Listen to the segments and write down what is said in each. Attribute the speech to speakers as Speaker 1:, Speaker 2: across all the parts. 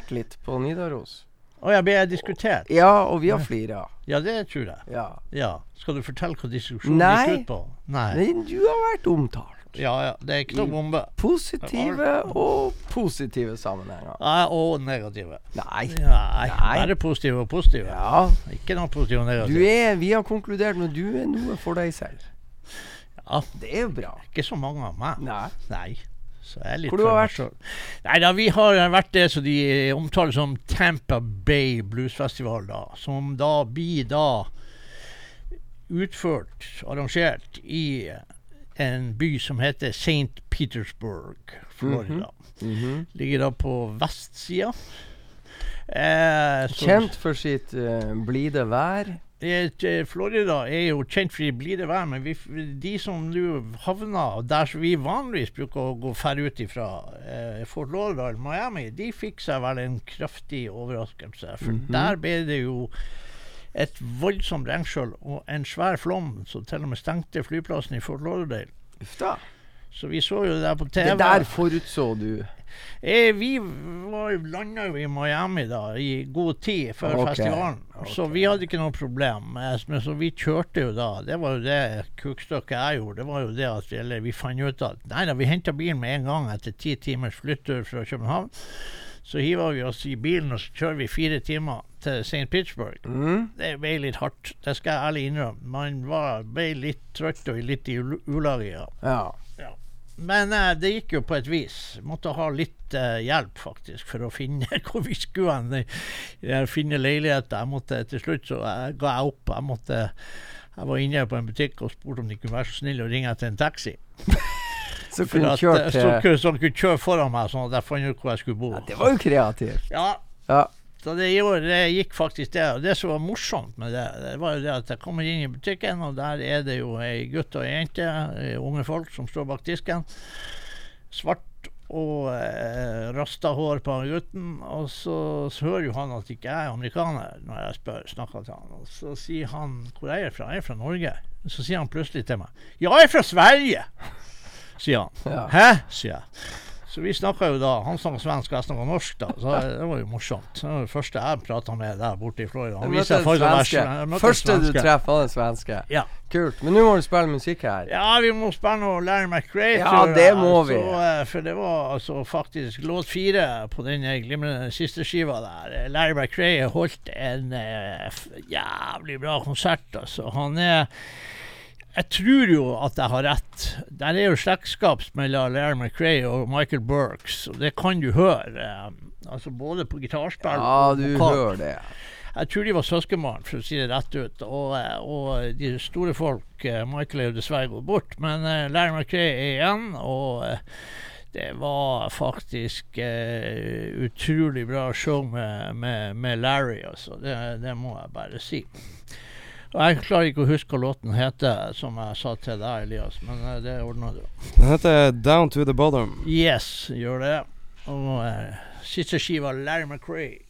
Speaker 1: diskutert litt på Nidaros.
Speaker 2: Å ja, ble jeg diskutert?
Speaker 1: Ja, og vi har flira.
Speaker 2: Ja, det tror jeg.
Speaker 1: Ja.
Speaker 2: Ja. Skal du fortelle hva diskusjonen
Speaker 1: Nei.
Speaker 2: gikk ut på? Nei.
Speaker 1: Men du har vært omtalt.
Speaker 2: Ja, ja. Det er ikke noe bombe.
Speaker 1: Positive og positive sammenhenger.
Speaker 2: Ja, og negative.
Speaker 1: Nei.
Speaker 2: Nei,
Speaker 1: Nei.
Speaker 2: bare positive og positive.
Speaker 1: Ja,
Speaker 2: Ikke noe positive og
Speaker 1: du
Speaker 2: negative.
Speaker 1: er Vi har konkludert med at du er noe for deg selv.
Speaker 2: Ja,
Speaker 1: Det er jo bra.
Speaker 2: ikke så mange av meg.
Speaker 1: Nei.
Speaker 2: Nei.
Speaker 1: Hvor du har
Speaker 2: vært? Nei da, vi har vært det som de omtaler som Tampa Bay Bluesfestival, da. Som da blir da utført, arrangert, i en by som heter St. Petersburg, Florida.
Speaker 1: Mhm.
Speaker 2: Ligger da på vestsida. Eh,
Speaker 1: Kjent for sitt uh, blide vær.
Speaker 2: Et, eh, Florida er jo kjent for blide vær, men vi, de som nå havna der vi vanligvis bruker å gå færre ut ifra, eh, Fort Lauderdale, Miami, de fikk seg vel en kraftig overraskelse. For
Speaker 1: Mhm.
Speaker 2: der ble det jo et voldsomt regnskyll og en svær flom som til og med stengte flyplassen i Fort Lauderdale.
Speaker 1: Uff da.
Speaker 2: Så vi så jo det der på TV.
Speaker 1: Det der forutså du.
Speaker 2: Eh, vi landa jo i Miami da i god tid før
Speaker 1: okay.
Speaker 2: festivalen, så
Speaker 1: ok.
Speaker 2: vi hadde ikke noe problem. Men så vi kjørte jo da. Det var jo det kukstykket jeg gjorde. Det var jo det at eller vi fant ut at nei da, vi henta bilen med en gang etter ti timers flyttur fra København. Så hiver vi oss i bilen og så kjører vi fire timer til St. Pittsburgh.
Speaker 1: Mm.
Speaker 2: Det ble litt hardt, det skal jeg ærlig innrømme. Man var, ble litt trøtt og litt i ulaget. ulage. Ja. Men eh, det gikk jo på et vis. Måtte ha litt eh, hjelp, faktisk, for å finne hvor vi skulle hen. eh, Finne leiligheter. Jeg måtte til slutt så jeg, ga jeg opp. Jeg måtte jeg var inne på en butikk og spurte om de kunne være så snille å ringe etter en taxi.
Speaker 1: Så kunne
Speaker 2: at,
Speaker 1: kjørt
Speaker 2: eh,
Speaker 1: til
Speaker 2: så, så kunne kjøre foran meg, sånn at jeg fant ut hvor jeg skulle bo.
Speaker 1: ja, Det var jo kreativt.
Speaker 2: Ja,
Speaker 1: Ja.
Speaker 2: Så det, gjorde, det gikk faktisk det. Og det som var morsomt med det, det var jo det at jeg kommer inn i butikken, og der er det jo ei gutt og ei jente, eh, unge folk, som står bak disken. Svart og eh, rasta hår på gutten. Og så, så hører jo han at ikke jeg er amerikaner, når jeg spør, snakker til han. Og så sier han hvor jeg er fra. Jeg er fra Norge. Så sier han plutselig til meg Ja, jeg er fra Sverige! sier han.
Speaker 1: Ja.
Speaker 2: Hæ? sier jeg. Så vi snakka jo da Han snakka svensk, og jeg snakka norsk, da. Så det var jo morsomt. Det var det første jeg prata med der borte i Florida. Han viser faktisk en
Speaker 1: Første du treffer, var en svenske.
Speaker 2: Ja.
Speaker 1: Kult. Men nå må du spille musikk her.
Speaker 2: Ja, vi må spille noe Larry McRae.
Speaker 1: Ja, det må vi.
Speaker 2: Så, eh, for det var altså faktisk låt fire på den eh, glimrende siste skiva der. Larry McRae holdt en eh, jævlig bra konsert, altså. Han er jeg tror jo at jeg har rett. Der er jo slektskap mellom Larry McRae og Michael Burks, og det kan du høre. eh, Altså både på gitarspill
Speaker 1: Ja,
Speaker 2: og
Speaker 1: du
Speaker 2: vokal.
Speaker 1: hører det.
Speaker 2: Jeg tror de var søskenbarn, for å si det rett ut. Og, eh, og de store folk eh, Michael er jo dessverre gått bort, men eh, Larry McRae er igjen. Og det var faktisk eh, utrolig bra show med, med, med Larry, altså. Det, det må jeg bare si. Jeg klarer ikke å huske hva låten heter, som jeg sa til deg, Elias, men eh, det ordna du.
Speaker 3: Den heter Down to the Bottom.
Speaker 2: Yes, gjør det. Og uh, siste skiva, Larry McRae.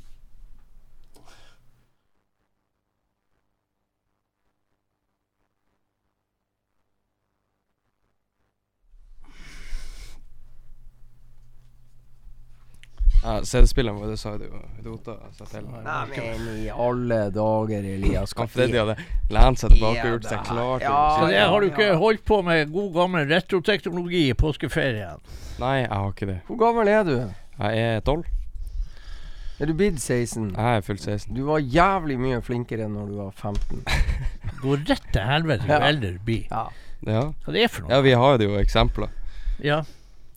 Speaker 3: Ja, CD-spilleren vår, det sa du jo. Rota seg til.
Speaker 1: Men i alle dager, Elias.
Speaker 3: Kan Freddy hadde lent seg tilbake og gjort seg klar til
Speaker 1: Ja,
Speaker 2: Så det har du ikke holdt på med god gammel retroteknologi i påskeferien?
Speaker 3: Nei, jeg har ikke det.
Speaker 1: Hvor gammel er du?
Speaker 3: Jeg er tolv.
Speaker 1: Er du blitt 16?
Speaker 3: Jeg er fullt 16.
Speaker 1: Du var jævlig mye flinkere når du var 15.
Speaker 2: Går rett til helvete jo
Speaker 1: Ja.
Speaker 2: eldre du blir.
Speaker 1: Ja.
Speaker 3: Ja.
Speaker 2: Hva det er for noe?
Speaker 3: ja, vi har jo eksempler.
Speaker 2: Ja.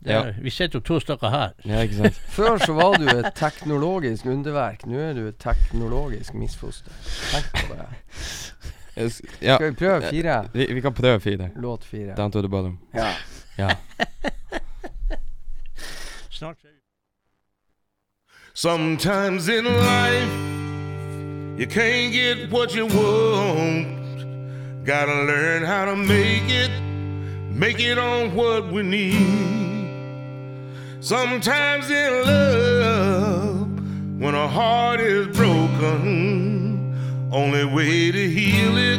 Speaker 2: Er, Vi sitter jo to stykker her.
Speaker 3: Ja, ikke sant.
Speaker 1: Før så var du et teknologisk underverk. Nå er du et teknologisk misfoster. Tenk på det.
Speaker 3: Ja,
Speaker 1: Skal vi prøve fire?
Speaker 3: vi, vi kan prøve fire.
Speaker 1: Låt fire.
Speaker 3: Down to the bottom.
Speaker 1: Ja.
Speaker 3: Ja.
Speaker 2: Snart
Speaker 4: Sometimes in life, you can't get what you want. Gotta learn how to make it, make it on what we need. Sometimes in love, when a heart is broken, only way to heal it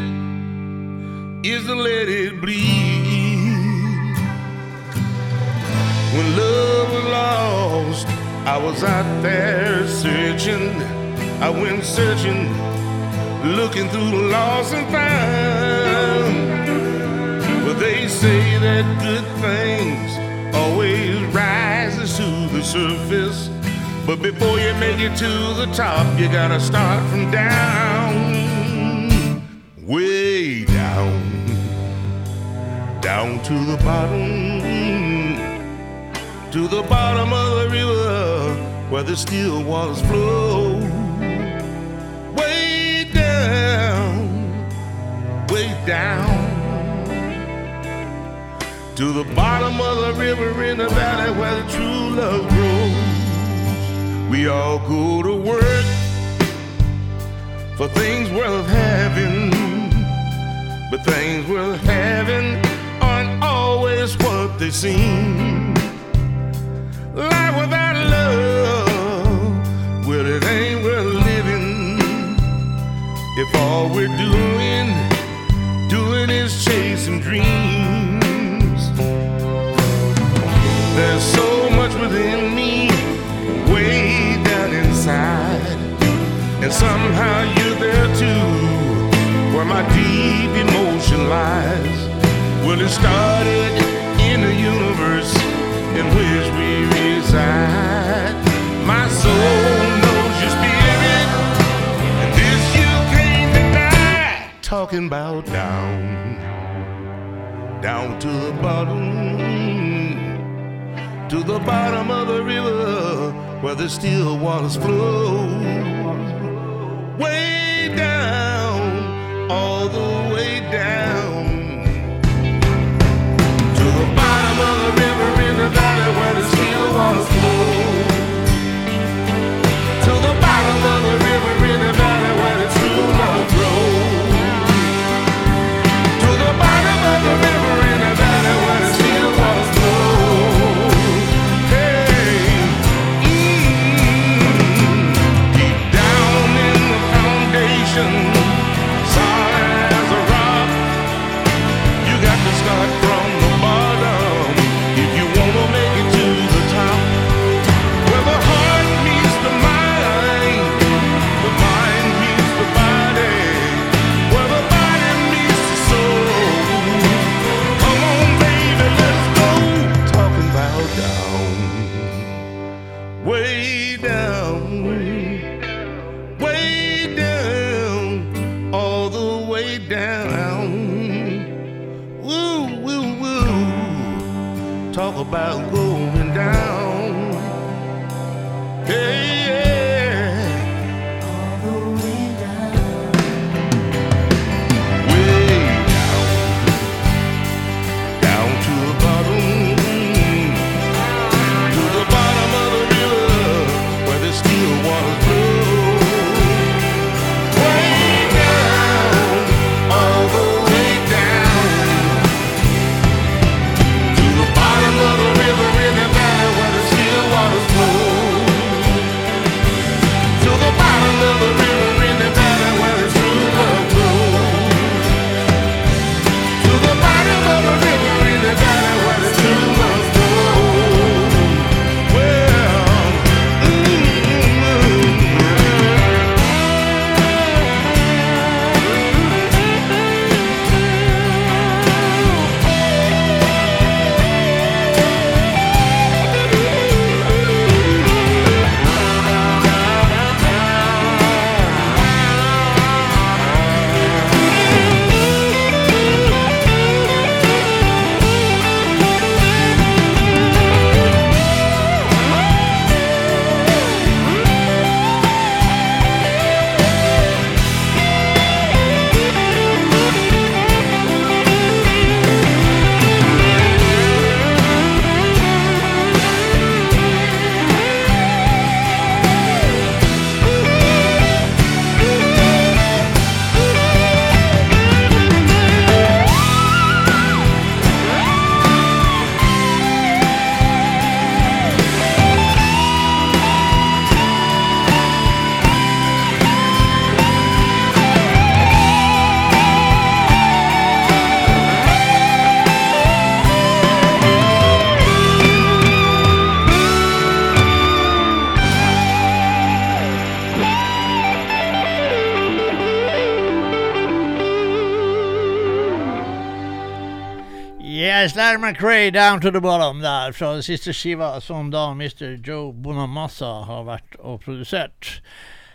Speaker 4: is to let it bleed. When love was lost, I was out there searching, I went searching, looking through the lost and found. But they say that good things always rises to the surface. But before you make it to the top, you gotta start from down, way down, down to the bottom to the bottom of the river where the still waters flow. Way down, way down. To the bottom of the river in the valley where the true love grows. We all go to work for things worth having. But things worth having aren't always what they seem. Life without love, well, it ain't worth living. If all we're doing, doing is chasing dreams. There's so much within me, way down inside. And somehow you're there too, where my deep emotion lies. Well, it started in the universe in which we reside. My soul knows your spirit, and this you can't deny. Talking about down, down to the bottom, to the bottom of the river where the still waters flow. Way down, all the way down. To the bottom of the river in the valley where the still waters flow. To the bottom of the river Talk about going down. Hey, yeah.
Speaker 2: Yes, McRae down to the bottom der, fra det siste skiva som da Mr. Joe Bonamassa har vært og produsert.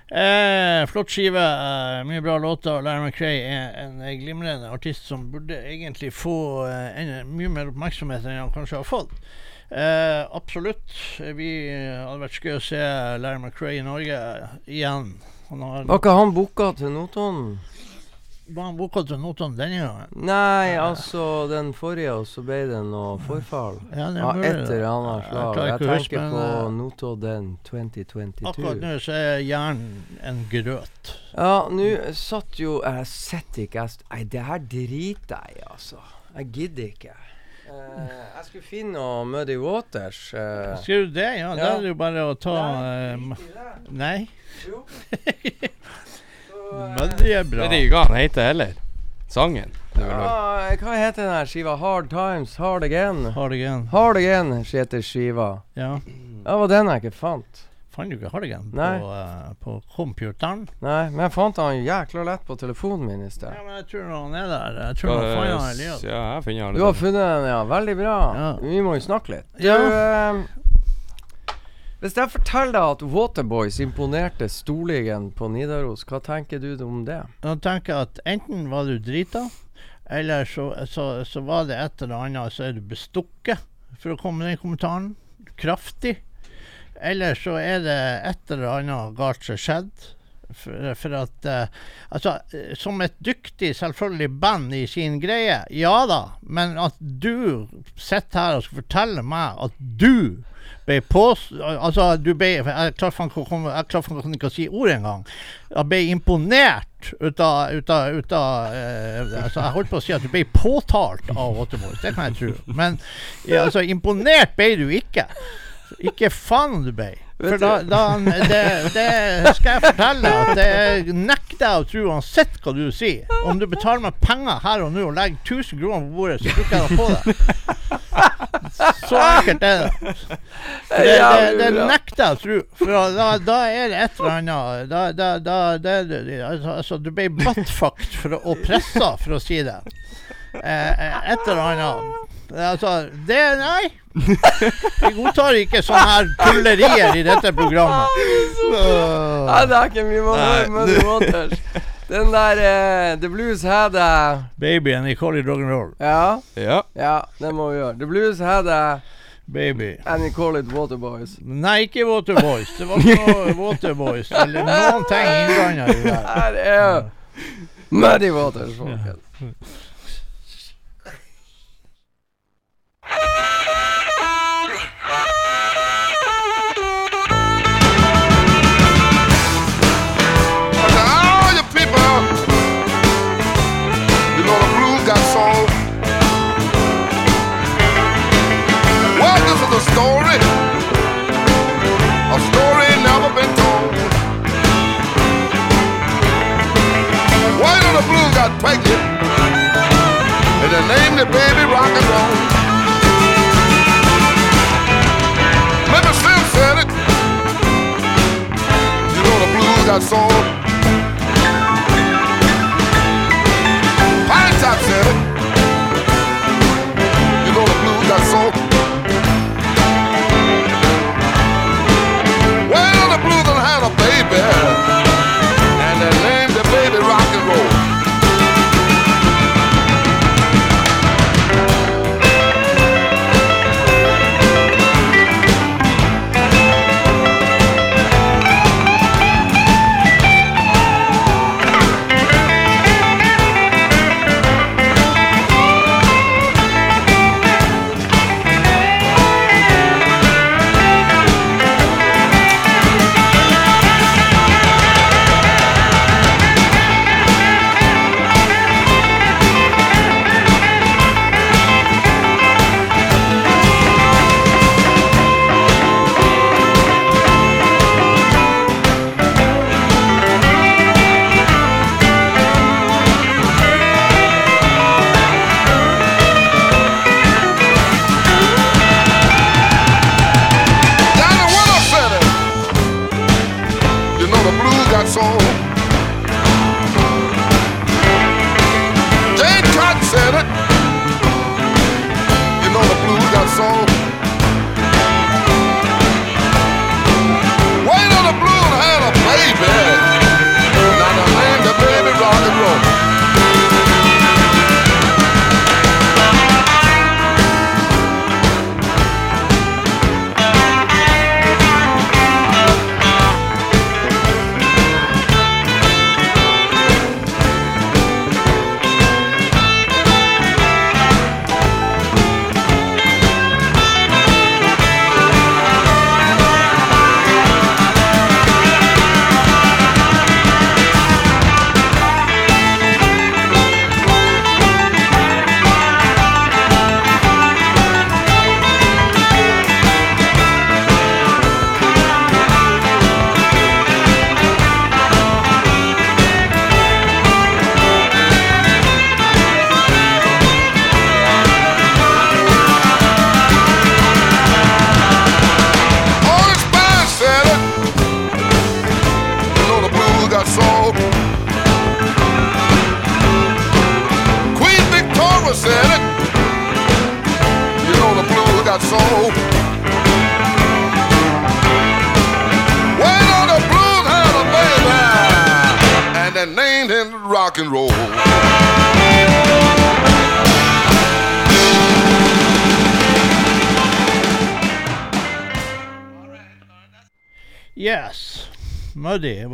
Speaker 2: Eh, flott skive, eh, mye bra låter. Larry McRae er en eh, glimrende artist som burde egentlig få eh, en, mye mer oppmerksomhet enn han kanskje har fått. Eh, absolutt. Vi eh, hadde vært skøy å se Larry McRae i Norge igjen. Han har,
Speaker 1: Var ikke han booka til Notodden?
Speaker 2: Han boka til Notodden denne gangen?
Speaker 1: Nei, altså den forrige, og så ble det noe forfall.
Speaker 2: Ja, det av
Speaker 1: et eller annet slag. Jeg tenker
Speaker 2: huske,
Speaker 1: på
Speaker 2: eh,
Speaker 1: Notodden 2022.
Speaker 2: Akkurat nå så er hjernen en grøt.
Speaker 1: Ja, nå satt jo Jeg sitter ikke Nei, det her driter jeg i, altså. Jeg gidder ikke. Uh, jeg skulle finne noe Muddy Waters. Uh.
Speaker 2: Skal du det? Ja, da er det jo bare å ta eh,
Speaker 1: det.
Speaker 2: Nei,
Speaker 1: Jo. Så, eh,
Speaker 2: men det er bra.
Speaker 3: Vet ikke hva han heter heller. Sangen.
Speaker 1: Ja, hva heter den her skiva? Hard Times, Hard Again?
Speaker 2: Hard Again.
Speaker 1: Hard Again heter skiva.
Speaker 2: Ja.
Speaker 1: Det var den jeg ikke fant.
Speaker 2: Fant du ikke Hard på,
Speaker 1: Nei.
Speaker 2: uh, på computeren?
Speaker 1: Nei, men jeg fant han jækla lett på telefonen min i sted.
Speaker 2: Ja, men jeg tror han er der. Jeg tror han fant han Elias.
Speaker 3: Ja, jeg finner han
Speaker 1: Du har funnet den, ja. Veldig bra.
Speaker 2: Ja.
Speaker 1: Vi må jo snakke litt. Du,
Speaker 2: Ja.
Speaker 1: Hvis jeg forteller deg at Waterboys imponerte Storligen på Nidaros, hva tenker du om det?
Speaker 2: Jeg tenker at enten var du drita, eller så, så, så var det et eller annet, så er du bestukket for å komme med den kommentaren. Kraftig. Eller så er det et eller annet galt som skjedde. For, for at uh, Altså, eh, som et dyktig, selvfølgelig band i sin greie, ja da, men at du sitter her og skal fortelle meg at du ble påst... Altså, du ble Jeg klarer ikke ikke å si ordet engang. Jeg ble imponert ut av, ut av, ut av eh, altså Jeg holdt på å si at du ble påtalt av Waterboys, det kan jeg tro. Men ja, altså, imponert ble du ikke. Ikke faen du ble. For da, da det, det skal jeg fortelle at det nekter jeg å tro uansett hva du sier. Om du betaler meg penger her og nå og legger 1000 kroner på bordet, så bruker jeg da på det. Så enkelt er det. Det, det, det nekter jeg å tro. For da, da er det et eller annet Da, da, da det, det, altså, altså, du ble buttfucked og pressa, for å si det. Eh, eh, et eller annet. Altså, det Nei. Vi godtar ikke sånne her tullerier i dette programmet.
Speaker 1: Nei, det er ikke mye med
Speaker 3: Nei,
Speaker 1: Muddy Waters. Den der eh, The Blues had a
Speaker 2: Babyen i Collie Rock'n'Roll.
Speaker 1: Ja,
Speaker 3: Ja.
Speaker 1: ja, det må vi gjøre. The Blues had a
Speaker 2: Baby.
Speaker 1: And we call it Waterboys.
Speaker 2: Nei, ikke Waterboys. Det var ikke noe Waterboys eller noen ting innblanda i det der.
Speaker 1: Her er Muddy Waters, folkens.
Speaker 4: Pregnant, and they named the baby rock and roll. Know the blues got soul. Pine Top said it. You know the blues got soul. Well, the blues done had a baby,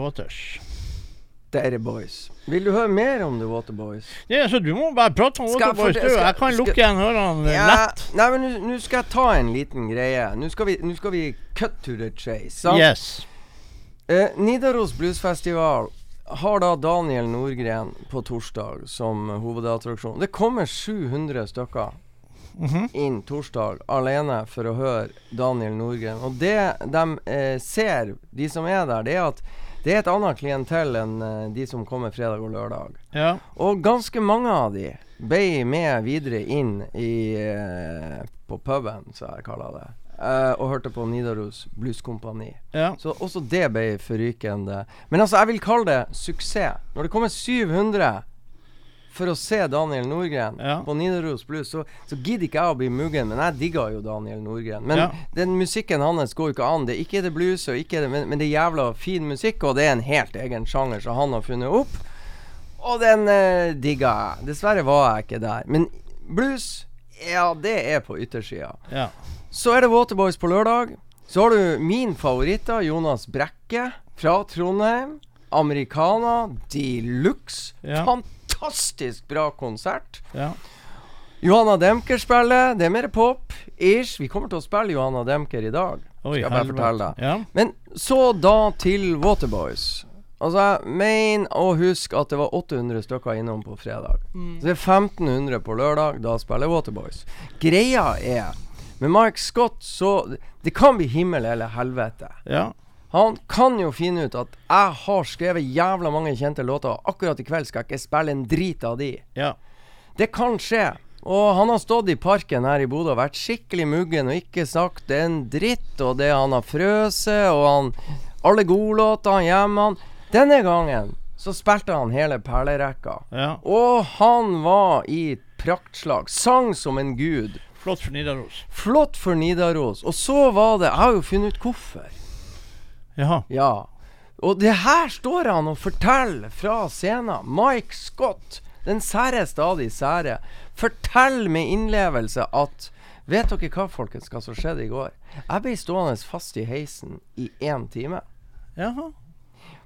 Speaker 2: Waters.
Speaker 1: Dere boys. Vil du høre mer om The Waterboys?
Speaker 2: Ja, så du må bare prate om
Speaker 1: Skal
Speaker 2: Waterboys, du. Jeg kan lukke igjen ørene
Speaker 1: Ja,
Speaker 2: lett.
Speaker 1: nei, men nå- skal jeg ta en liten greie. Nå skal vi, skal vi cut to the chase. Sant?
Speaker 2: Yes.
Speaker 1: Eh, Nidaros Bluesfestival har da Daniel Nordgren på torsdag som hovedattraksjon. Det kommer 700 stykker
Speaker 2: Mhm.
Speaker 1: inn torsdag alene for å høre Daniel Nordgren. Og det de eh, ser, de som er der, det er at det er et annet klientell enn eh, de som kommer fredag og lørdag.
Speaker 2: Ja.
Speaker 1: Og ganske mange av de ble med videre inn i eh, på puben, som jeg kaller det. Uh, og hørte på Nidaros Blueskompani.
Speaker 2: ja.
Speaker 1: Så også det ble forrykende. Men altså, jeg vil kalle det suksess. Når det kommer 700 for å se Daniel Nordgren
Speaker 2: Ja.
Speaker 1: på Nidaros Blues, så, så gidder ikke jeg å bli muggen, men jeg digger jo Daniel Nordgren. Men
Speaker 2: Ja.
Speaker 1: den musikken hans går jo ikke an. Det er ikke det blues, ikke det, men, men det er jævla fin musikk, og det er en helt egen sjanger som han har funnet opp. Og den eh, digga jeg. Dessverre var jeg ikke der. Men blues, ja, det er på yttersida.
Speaker 2: ja.
Speaker 1: Så er det Waterboys på lørdag. Så har du min favoritt, Jonas Brekke fra Trondheim. Americana de luxe.
Speaker 2: Ja.
Speaker 1: Fantastisk bra konsert.
Speaker 2: ja.
Speaker 1: Johanna Demker spiller. Det er mer pop. Ish. Vi kommer til å spille Johanna Demker i dag.
Speaker 2: Oi,
Speaker 1: Skal jeg bare fortelle deg.
Speaker 2: Ja.
Speaker 1: Men så da til Waterboys. Altså, jeg mener å huske at det var 800 stykker innom på fredag. Så det er 1500 på lørdag. Da spiller Waterboys. Greia er med Mike Scott så Det kan bli himmel eller helvete.
Speaker 2: ja.
Speaker 1: Han kan jo finne ut at jeg har skrevet jævla mange kjente låter, og akkurat i kveld skal jeg ikke spille en drit av de.
Speaker 2: Ja.
Speaker 1: Det kan skje. Og han har stått i parken her i Bodø og vært skikkelig muggen og ikke sagt en dritt. Og det han har frøset, og han Alle godlåtene hjemme han. Denne gangen så spilte han hele perlerekka.
Speaker 2: ja.
Speaker 1: Og han var i praktslag. Sang som en gud.
Speaker 2: Flott for Nidaros.
Speaker 1: Flott for Nidaros. Og så var det Jeg har jo funnet ut hvorfor.
Speaker 2: Jaha.
Speaker 1: Ja. Og det her står han og forteller fra scenen. Mike Scott, den særeste av de sære, forteller med innlevelse at Vet dere hva, folkens, hva som skjedde i går? Jeg ble stående fast i heisen i én time.
Speaker 2: Jaha.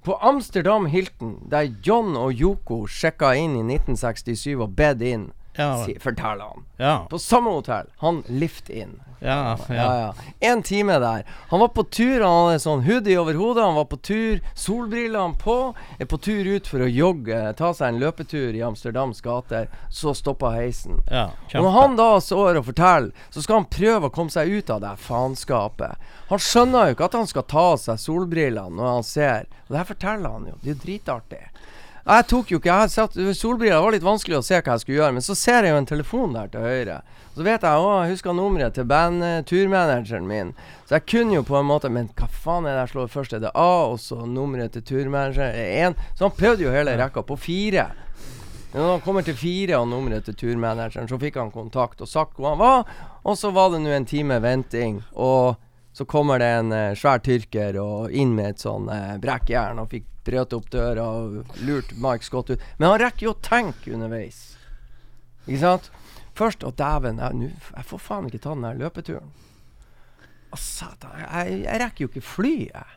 Speaker 1: På Amsterdam Hilton, der John og Yoko sjekka inn i 1967 og bed inn,
Speaker 2: Ja.
Speaker 1: si, forteller han.
Speaker 2: Ja.
Speaker 1: På samme hotell. Han lift in.
Speaker 2: Ja.
Speaker 1: Ja. En time der. Han var på tur, han hadde sånn hoodie over hodet. Han var på tur, solbrillene på. Er på tur ut for å jogge, ta seg en løpetur i Amsterdams gater. Så stoppa heisen.
Speaker 2: ja.
Speaker 1: Og når han da står og forteller, så skal han prøve å komme seg ut av det faenskapet. Han skjønner jo ikke at han skal ta av seg solbrillene når han ser. Og det her forteller han jo. Det er jo dritartig. Jeg tok jo ikke Jeg satt solbriller. Var litt vanskelig å se hva jeg skulle gjøre. Men så ser jeg jo en telefon der til høyre. Så vet jeg å, jeg husker nummeret til bandturmanageren min. Så jeg kunne jo på en måte Men hva faen er det jeg slår først? Er det A, og så nummeret til turmanageren? Er én? Så han prøvde jo hele rekka på fire. Men Når han kommer til fire og nummeret til turmanageren, så fikk han kontakt og sagt hvor han var. Og så var det nå en time venting, og så kommer det en eh, svær tyrker og inn med et sånn eh, brekkjern og fikk brøt opp døra og lurt Mike Scott ut. Men han rekker jo å tenke underveis. Ikke sant? Først Å, dæven, jeg, jeg får faen ikke ta den der løpeturen. Å, satan. Jeg, jeg rekker jo ikke flyet.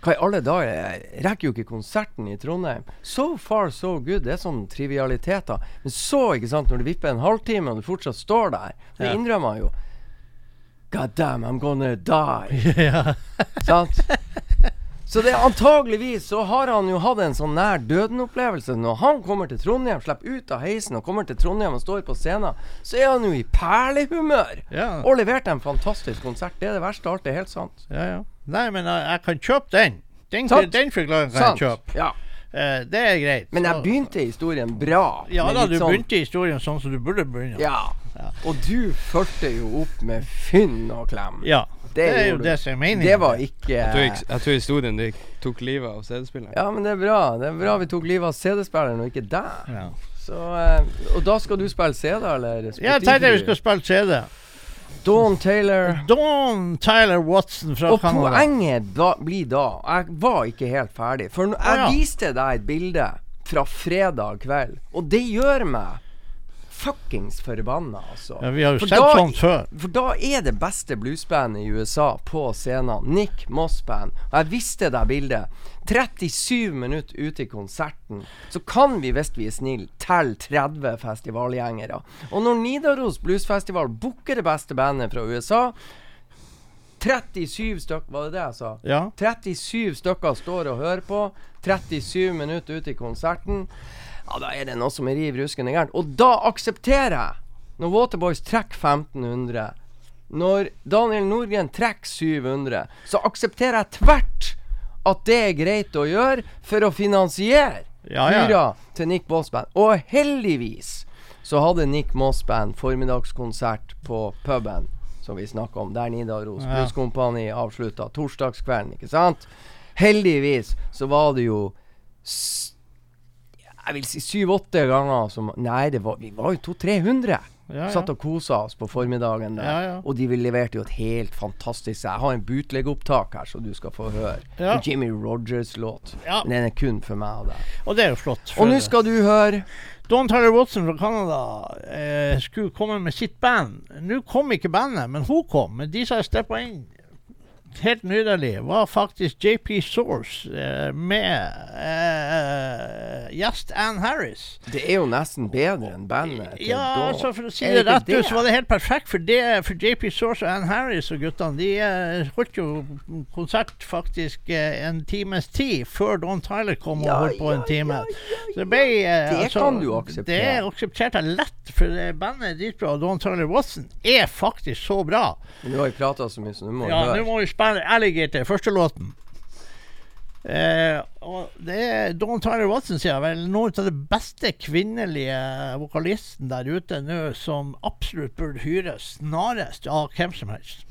Speaker 1: Hva i alle dager? Jeg rekker jo ikke konserten i Trondheim. So far, so good. Det er sånn trivialiteter. Men så, ikke sant, når det vipper en halvtime, og du fortsatt står der Det innrømmer han jo. God damn, I'm gonna die.
Speaker 2: ja.
Speaker 1: Sant? Så det er antageligvis så har han jo hatt en sånn nær døden-opplevelse. Når han kommer til Trondheim, slipper ut av heisen og kommer til Trondheim og står på scenen, så er han jo i perlehumør.
Speaker 2: Ja.
Speaker 1: Og leverte en fantastisk konsert. Det er det verste av alt. Det er helt sant.
Speaker 2: ja, ja. Nei, men jeg, jeg kan kjøpe den. Den,
Speaker 1: Sant.
Speaker 2: den forklaringen kan
Speaker 1: Sant.
Speaker 2: jeg kjøpe.
Speaker 1: Ja.
Speaker 2: Uh, det er greit.
Speaker 1: Men jeg begynte historien bra.
Speaker 2: Ja da, du
Speaker 1: sånn-
Speaker 2: begynte historien sånn som du burde begynne.
Speaker 1: Ja.
Speaker 2: Ja.
Speaker 1: Og du fulgte jo opp med fynn og klem.
Speaker 2: Ja, Det, er jo det som er meningen.
Speaker 1: Det var ikke
Speaker 3: Jeg tror, jeg, jeg tror historien din tok livet av CD-spilleren.
Speaker 1: Ja, men det er bra. Det er bra vi tok livet av CD-spilleren og ikke deg.
Speaker 2: Ja.
Speaker 1: Så, eh, og da skal du spille CD, eller?
Speaker 2: Jeg tenkte vi skulle spille CD.
Speaker 1: Dawn Taylor.
Speaker 2: Dawn Tyler Watson fra
Speaker 1: Og
Speaker 2: Canada.
Speaker 1: poenget da, blir da Jeg var ikke helt ferdig. For jeg
Speaker 2: ja.
Speaker 1: viste deg et bilde fra fredag kveld, og det gjør meg fuckings forbanna, altså.
Speaker 2: Ja, vi har jo
Speaker 1: For
Speaker 2: sett
Speaker 1: da-
Speaker 2: sånt før.
Speaker 1: For da er det beste bluesbandet i USA på scenen. Nick Moss Band. Og jeg visste det bildet. 37 minutter ute i konserten, så kan vi, hvis vi er snille, telle 30 festivalgjengere. Og når Nidaros Bluesfestival booker det beste bandet fra USA 37 stykker, var det det jeg sa?
Speaker 2: Ja.
Speaker 1: 37 stykker står og hører på. 37 minutter ute i konserten. Ja, da er det noe som river ruskende gærent. Og da aksepterer jeg, når Waterboys trekker 1500, når Daniel Nordgren trekker 700, så aksepterer jeg tvert at det er greit å gjøre for å finansiere
Speaker 2: Ja, ja.
Speaker 1: hyra til Nick Moss Band. Og heldigvis så hadde Nick Moss Band formiddagskonsert på puben som vi snakka om, der Nidaros
Speaker 2: Ja.
Speaker 1: Blueskompani avslutta torsdagskvelden, ikke sant? Heldigvis så var det jo Jeg vil si syv-åtte ganger som Nei, det var, vi var jo 200-300.
Speaker 2: Ja, ja.
Speaker 1: Satt og kosa oss på formiddagen der.
Speaker 2: Ja.
Speaker 1: Og de leverte jo et helt fantastisk Jeg har en bootleg-opptak her, så du skal få høre. En Jimmy Rogers-låt. Men den er kun for meg og deg.
Speaker 2: Og det er jo flott.
Speaker 1: Og nå skal du høre
Speaker 2: Don Tyler Watson fra Canada eh, skulle komme med sitt band. Nå kom ikke bandet, men hun kom. Men de som steppa inn helt nydelig, var faktisk JP Source eh, med eh, gjest Ann Harris.
Speaker 1: Det er jo nesten bedre enn bandet. til
Speaker 2: Ja,
Speaker 1: da.
Speaker 2: altså for å si det,
Speaker 1: det
Speaker 2: rett ut, så var det helt perfekt. For, det, for JP Source og Ann Harris og guttene De eh, holdt jo konsert faktisk eh, en times tid før Don Tyler kom
Speaker 1: Ja,
Speaker 2: og holdt på en
Speaker 1: ja,
Speaker 2: time.
Speaker 1: ja, ja,
Speaker 2: Så det ble eh, altså,
Speaker 1: kan du akseptere.
Speaker 2: Det aksepterte jeg lett, for det bandet er dritbra. Og Don Tyler Watson er faktisk så bra.
Speaker 1: Nå har vi prata så mye, så nå må vi
Speaker 2: Ja,
Speaker 1: høre.
Speaker 2: Spille Alligator, første låten. Eh, og det er Dawn Tyler Watson, sier jeg vel, noen av de beste kvinnelige vokalisten der ute nå, som absolutt burde hyres snarest av hvem som helst.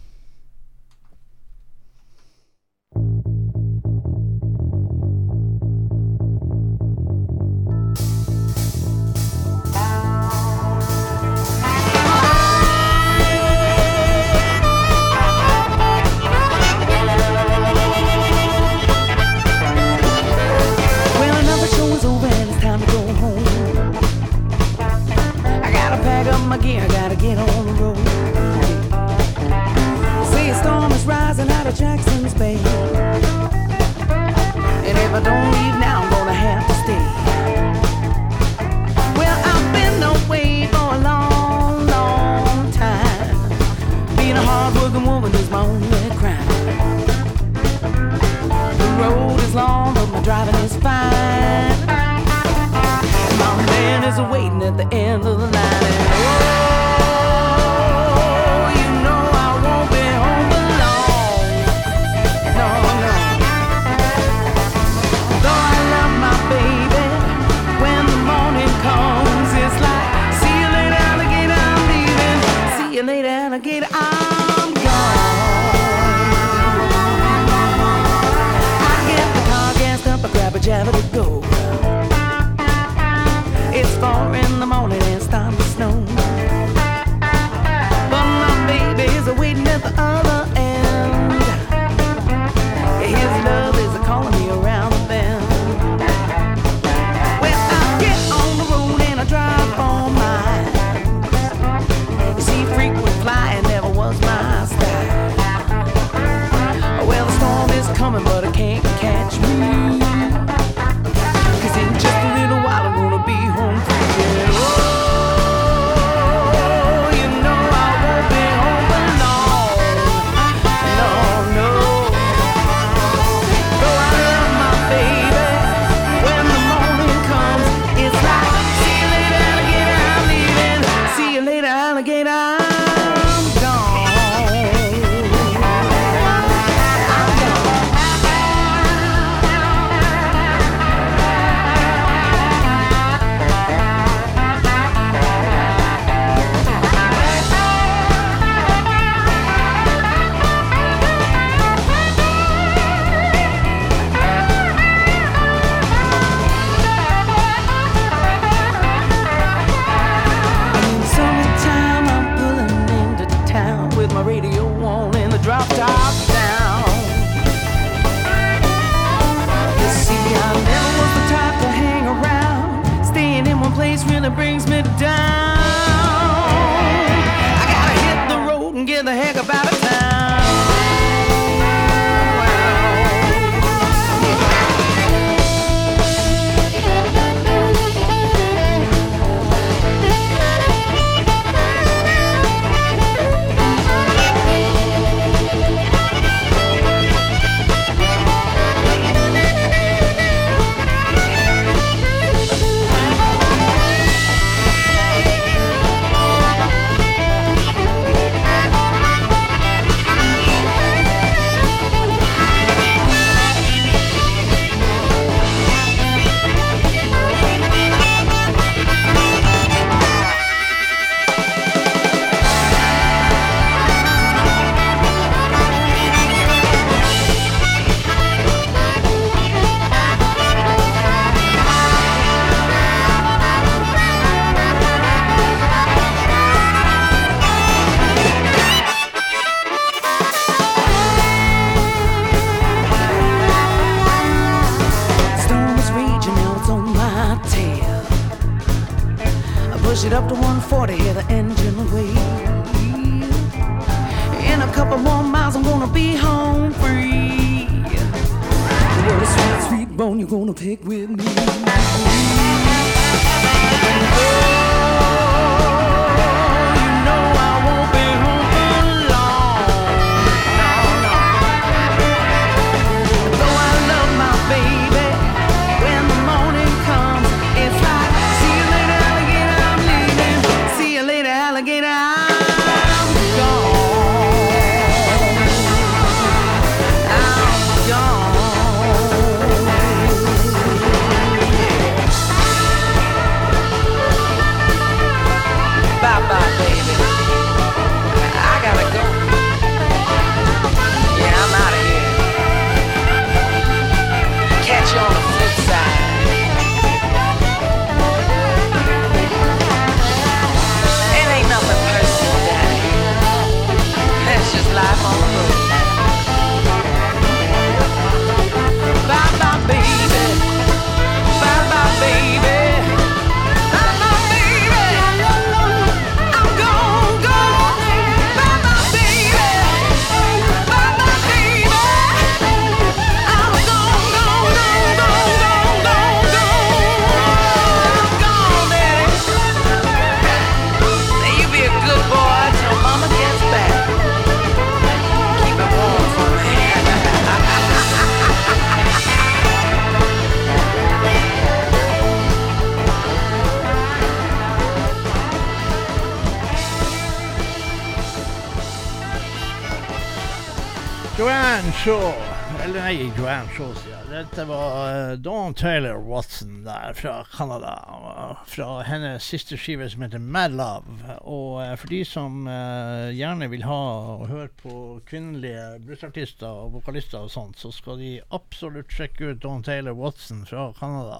Speaker 2: Siste skive som heter Mad Love. Og eh, for de som uh, gjerne vil ha og høre på kvinnelige bluesartister og vokalister og sånt, så skal de absolutt sjekke ut Don Taylor Watson fra Canada.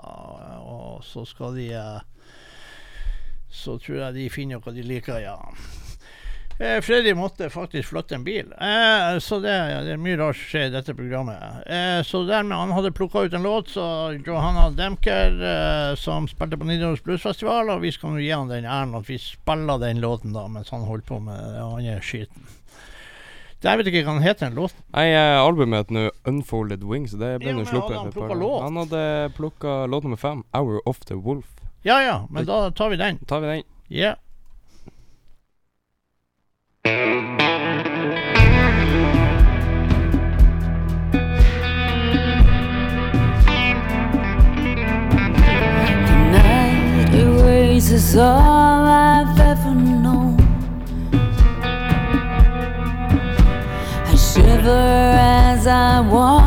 Speaker 2: Og så skal de uh, Så tror jeg de finner noe de liker, ja. Eh, Freddy måtte faktisk flytte en bil, eh, så det, det er mye rart som skjer i dette programmet. Eh, så dermed han hadde plukka ut en låt, så Johanna Demker, eh, som spilte på Nidaros Bluesfestival, og vi skal nå gi han den æren at vi spiller den låten da, mens han holdt på med den andre skiten. Jeg vet ikke hva han heter, den låten.
Speaker 3: Nei, eh, albumet heter nå Unfolded Wings. Det ble nå sluppet.
Speaker 2: han
Speaker 3: par? Han hadde plukka låt nummer fem, 'Hour of the Wolf'.
Speaker 2: Ja ja, men da tar vi den.
Speaker 3: tar vi den.
Speaker 2: Ja.
Speaker 5: Erases all I've ever known. I shiver as I watch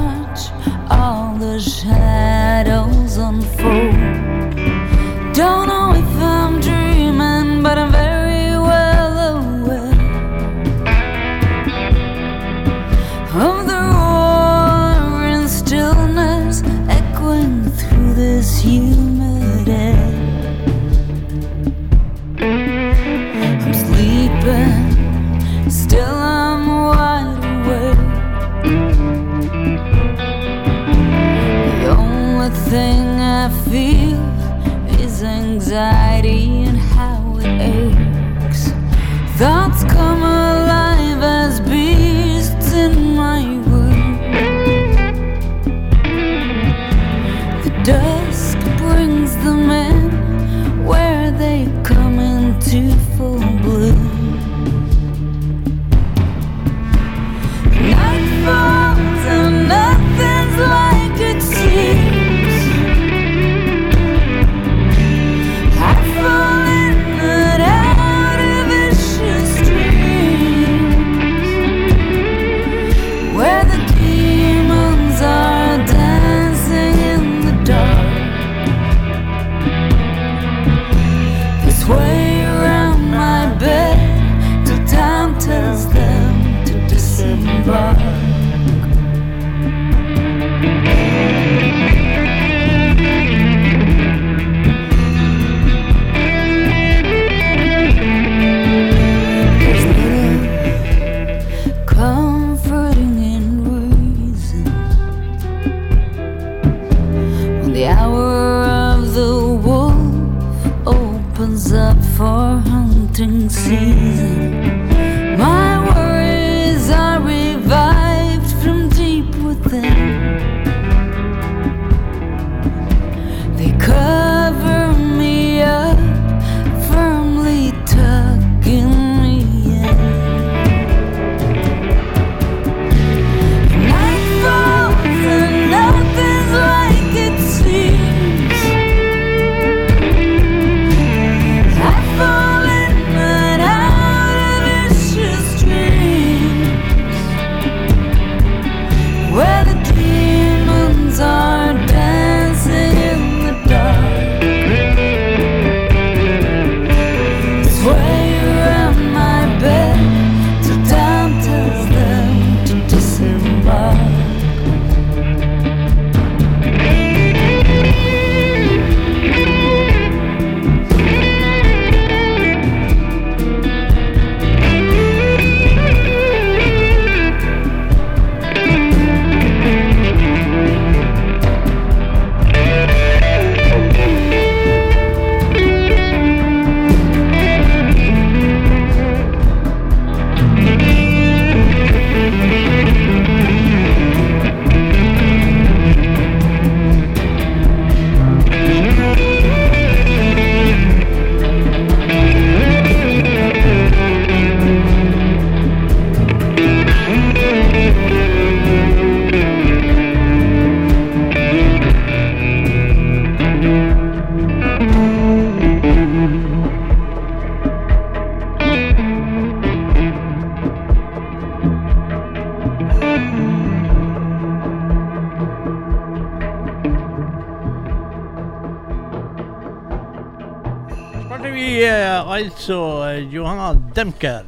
Speaker 2: Spilte vi uh, altså eh, Johanna Demker.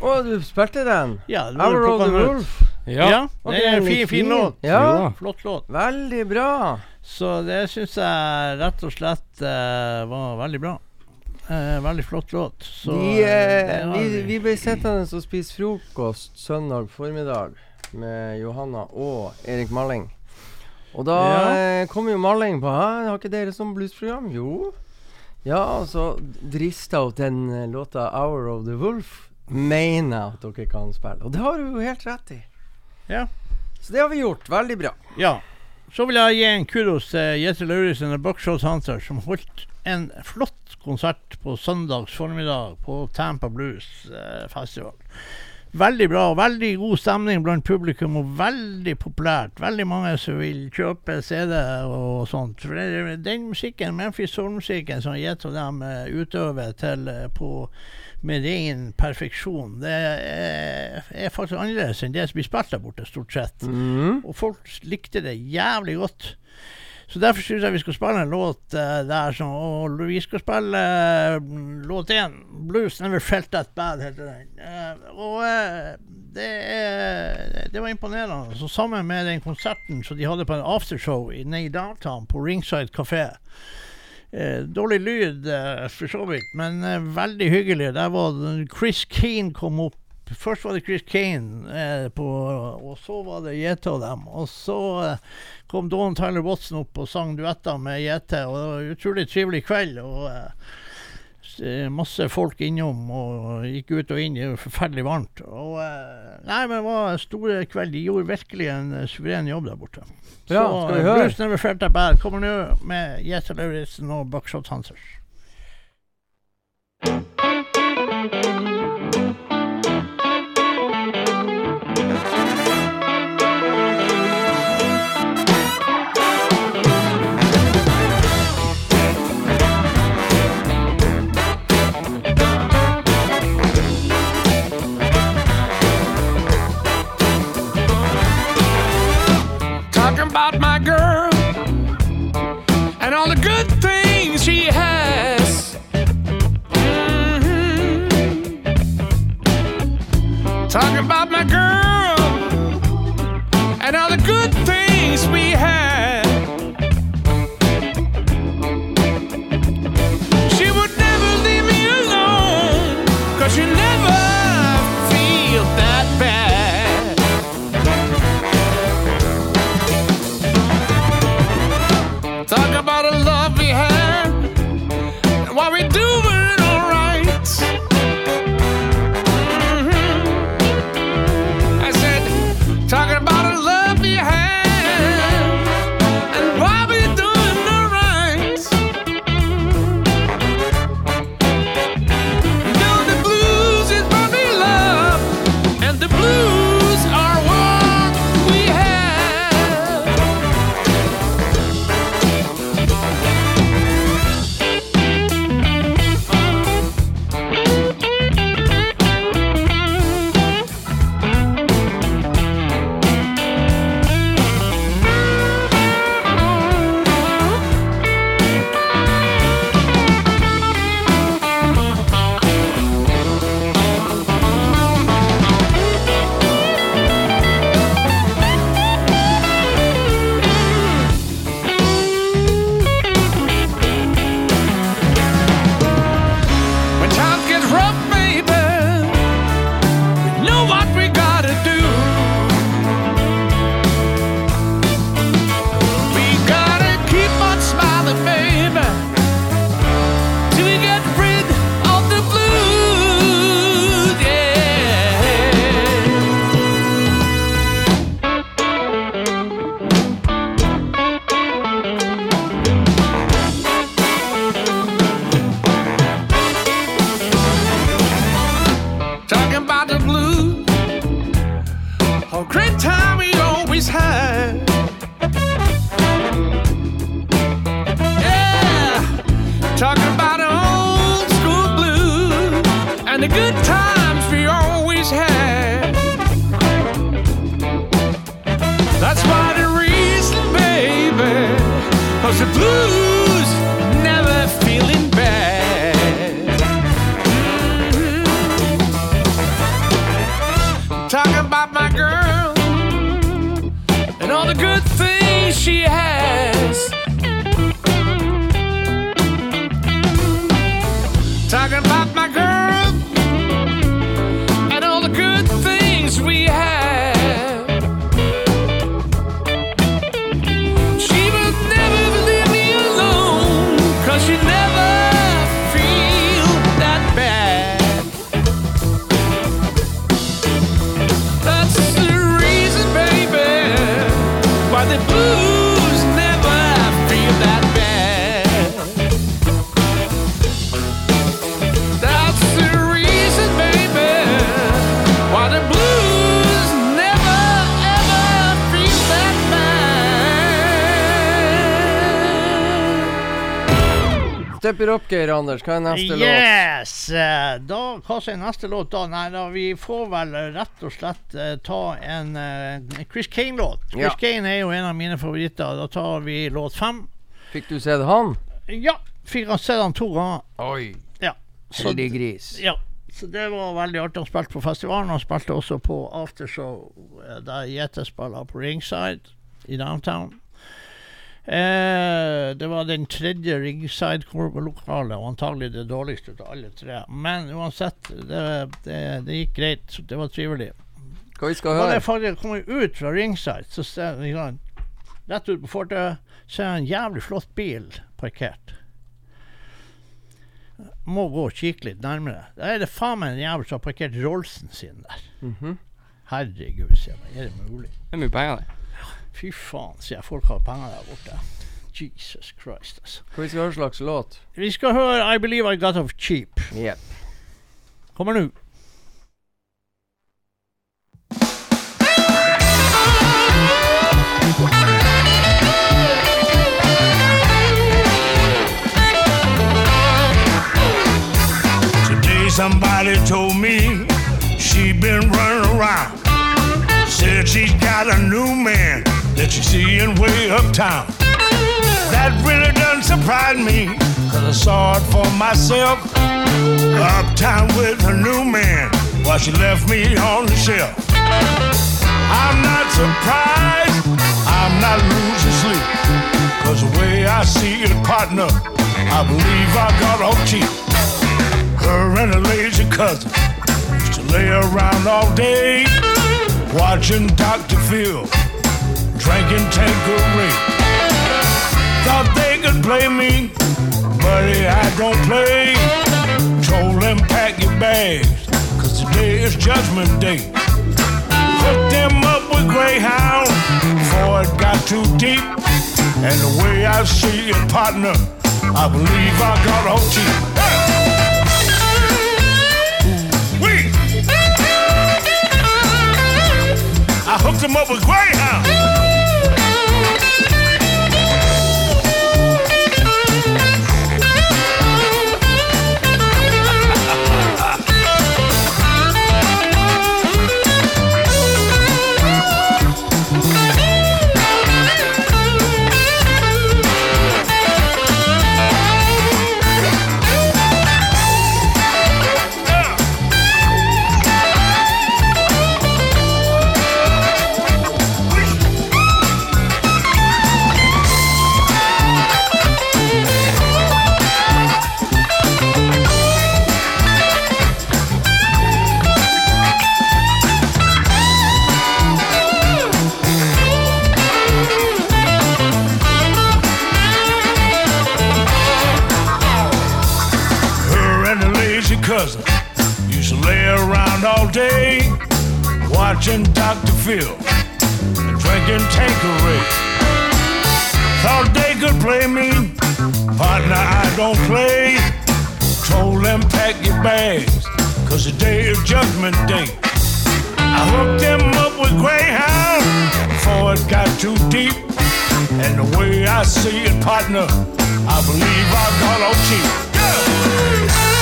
Speaker 1: Å, du spilte den?
Speaker 2: Ja, plukket
Speaker 1: the. Wolf.
Speaker 2: Ja,
Speaker 1: Var
Speaker 2: det er en fin, fin låt.
Speaker 1: Ja.
Speaker 2: Flott låt.
Speaker 1: veldig bra.
Speaker 2: Så det syns jeg rett og slett uh, var veldig bra. Uh, veldig flott låt. Så
Speaker 1: vi,
Speaker 2: uh,
Speaker 1: vi, vi ble sittende og spise frokost søndag formiddag med Johanna og Erik Malling. Og da
Speaker 2: Ja.
Speaker 1: kom jo Malling på Hæ, har ikke dere sånn bluesprogram? Jo. Ja, og så drista hun den eh, låta 'Hour of the Wolf' mener at dere kan spille. Og det har du jo helt rett i.
Speaker 2: Ja.
Speaker 1: Så det har vi gjort. Veldig bra.
Speaker 2: Ja. Så vil jeg gi en kudos til Jette Lauritzen og Buckshot Hunter, som holdt en flott konsert på søndags formiddag på Tampa Blues eh, Festival. Veldig bra, og veldig god stemning blant publikum, og veldig populært. Veldig mange som vil kjøpe CD og sånt. For den musikken, Memphis Soul-musikken som Jet og dem eh, utøver til eh, på med ren perfeksjon, det er, er faktisk annerledes enn det som blir spilt der borte, stort sett.
Speaker 1: Mm.
Speaker 2: Og folk likte det jævlig godt. Så derfor syns jeg vi skal spille en låt uh, der som Og vi skal spille uh, låt én. 'Blues Never Felt That Bad', heter den. Eh, og eh, det, det var imponerende. Så sammen med den konserten som de hadde på en aftershow i nede i downtown, på Ringside kafé. Eh, dårlig lyd, eh, for så vidt, men eh, veldig hyggelig. Der var Chris Keane kom opp Først var det Chris Kane, eh, på, og så var det JT og dem. Og så eh, kom Don Tyler Watson opp og sang duetter med JT, og det var en utrolig trivelig kveld. og eh, eh, Masse folk innom og gikk ut og inn. Det var forferdelig varmt. Og, eh, nei, men det var en store kveld. De gjorde virkelig en eh, suveren jobb der borte.
Speaker 1: Bra,
Speaker 2: så
Speaker 1: skal vi høre?
Speaker 2: Bruce Never Felt That Bad kommer nå med Jette Lauritzen og Buckshot Hunters.
Speaker 6: talking about my girl talking about old school blues and the good times we always had. That's why the reason, baby, cause the blues bad.
Speaker 1: Step it up, Geir Anders. Hva er neste låt?
Speaker 2: Yes! eh, Da, hva er neste låt da? Nei, da vi får vel rett og slett uh, ta en uh, Chris Kane-låt. Chris
Speaker 1: Ja.
Speaker 2: Kane er jo en av mine favoritter. Da tar vi låt fem.
Speaker 1: Fikk du sett han?
Speaker 2: Ja, fikk han sett han to ganger.
Speaker 1: Oi.
Speaker 2: Ja. Så,
Speaker 1: Heldig gris.
Speaker 2: ja. Så det var veldig artig. Han spilte på festivalen. Han spilte også på aftershow der Jete spiller på Ringside i downtown. Eh, det var den tredje ringside-lokalet, og antagelig det dårligste av alle tre. Men uansett, det, det, det gikk greit. Det var trivelig.
Speaker 1: Hva vi skal
Speaker 2: Da
Speaker 1: høre?
Speaker 2: jeg faktisk kommer ut fra ringside, så ser jeg rett ut på fortauet, ser jeg en jævlig flott bil parkert. Må gå og kikke litt nærmere. Da er det faen meg en jævel som har parkert Rollsen sin der.
Speaker 1: Mhm.
Speaker 2: Herregud, sier jeg. Er det mulig?
Speaker 3: Det er mye penger, det.
Speaker 2: Fy faen, sier jeg. Folk har penger der borte. Jesus Christ, altså.
Speaker 1: Hva vi skal høre slags låt?
Speaker 2: Vi skal høre I Believe I Got Off Cheap.
Speaker 1: Jepp.
Speaker 2: Kommer nå.
Speaker 7: Today somebody told me she been running around. Said she's got a new man that she's seeing way uptown. That really doesn't surprise me, cause I saw it for myself. Uptown with her new man while she left me on the shelf. I'm not surprised, I'm not losing sleep. Cause the way I see it, partner, I believe I got off cheap. Her and her lazy cousin used to lay around all day, watching Dr. Phil, Tanqueray. Thought they could play me, buddy, I don't play. Told them pack your bags, cause today is judgment day. Hooked them up with Greyhound before it got too deep. And the way I see it, partner, I believe I got off cheap. Wait! I hooked him up with Greyhound. Watching Dr. Phil and drinking Tanqueray. Thought they could play me, partner, I don't play. Told them pack your bags, cause today is judgment day. I hooked them up with Greyhound before it got too deep. And the way I see it, partner, I believe I got off cheap.
Speaker 1: Anders,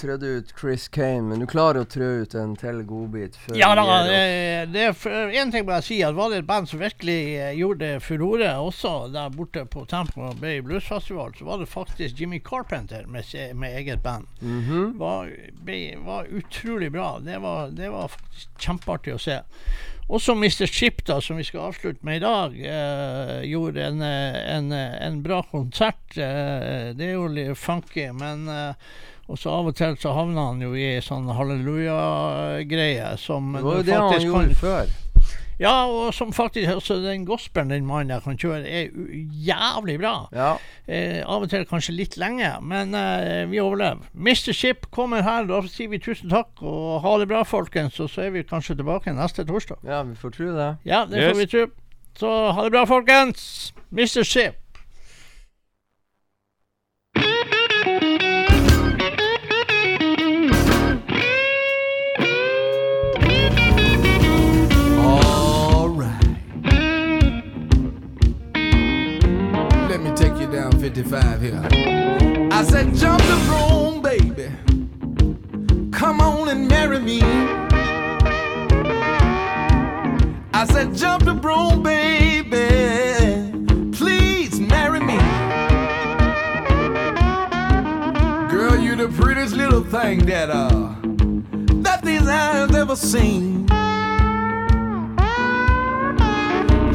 Speaker 1: trødde ut Chris Kane, men du klarer å trø ut en til godbit før
Speaker 2: Ja da, det, er en ting må jeg si, at var det et band som virkelig eh, gjorde furore også der borte på Tempo Bay Bluesfestival, så var det faktisk Jimmy Carpenter med, med eget band.
Speaker 1: Mhm.
Speaker 2: var, ble, var utrolig bra. Det var, det var faktisk kjempeartig å se. Også Mr. Chip, da, som vi skal avslutte med i dag, eh, gjorde en, eh, en, eh, en bra konsert. Eh, det er jo litt funky, men eh, også av og til så havner han jo i sånn halleluja-greie som
Speaker 1: Det var jo det han gjorde
Speaker 2: kan-
Speaker 1: før.
Speaker 2: Ja, og som faktisk også den gospelen den mannen der kan kjøre, er jævlig bra.
Speaker 1: Ja.
Speaker 2: Eh, av og til kanskje litt lenge, men eh, vi overlever. Mr. Ship kommer her, da sier vi tusen takk og ha det bra, folkens. Og så er vi kanskje tilbake neste torsdag.
Speaker 1: ja, vi får tro det.
Speaker 2: Ja, det
Speaker 3: Yes.
Speaker 2: får vi tro. Så ha det bra, folkens. Mr. Ship. 55 here.
Speaker 6: I said, jump the broom, baby. Come on and marry me. I said, jump the broom, baby. Please marry me. Girl, you the prettiest little thing that uh that these eyes ever seen.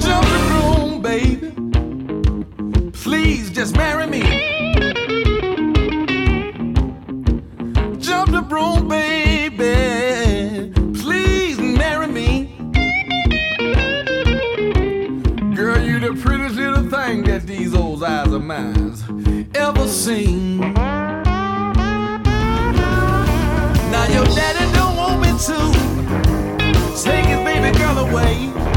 Speaker 6: Jump the broom, baby. Please just marry me. Jump the broom, baby. Please marry me. Girl, you the prettiest little thing that these old eyes of mine ever seen. Now your daddy don't want me to take his baby girl away.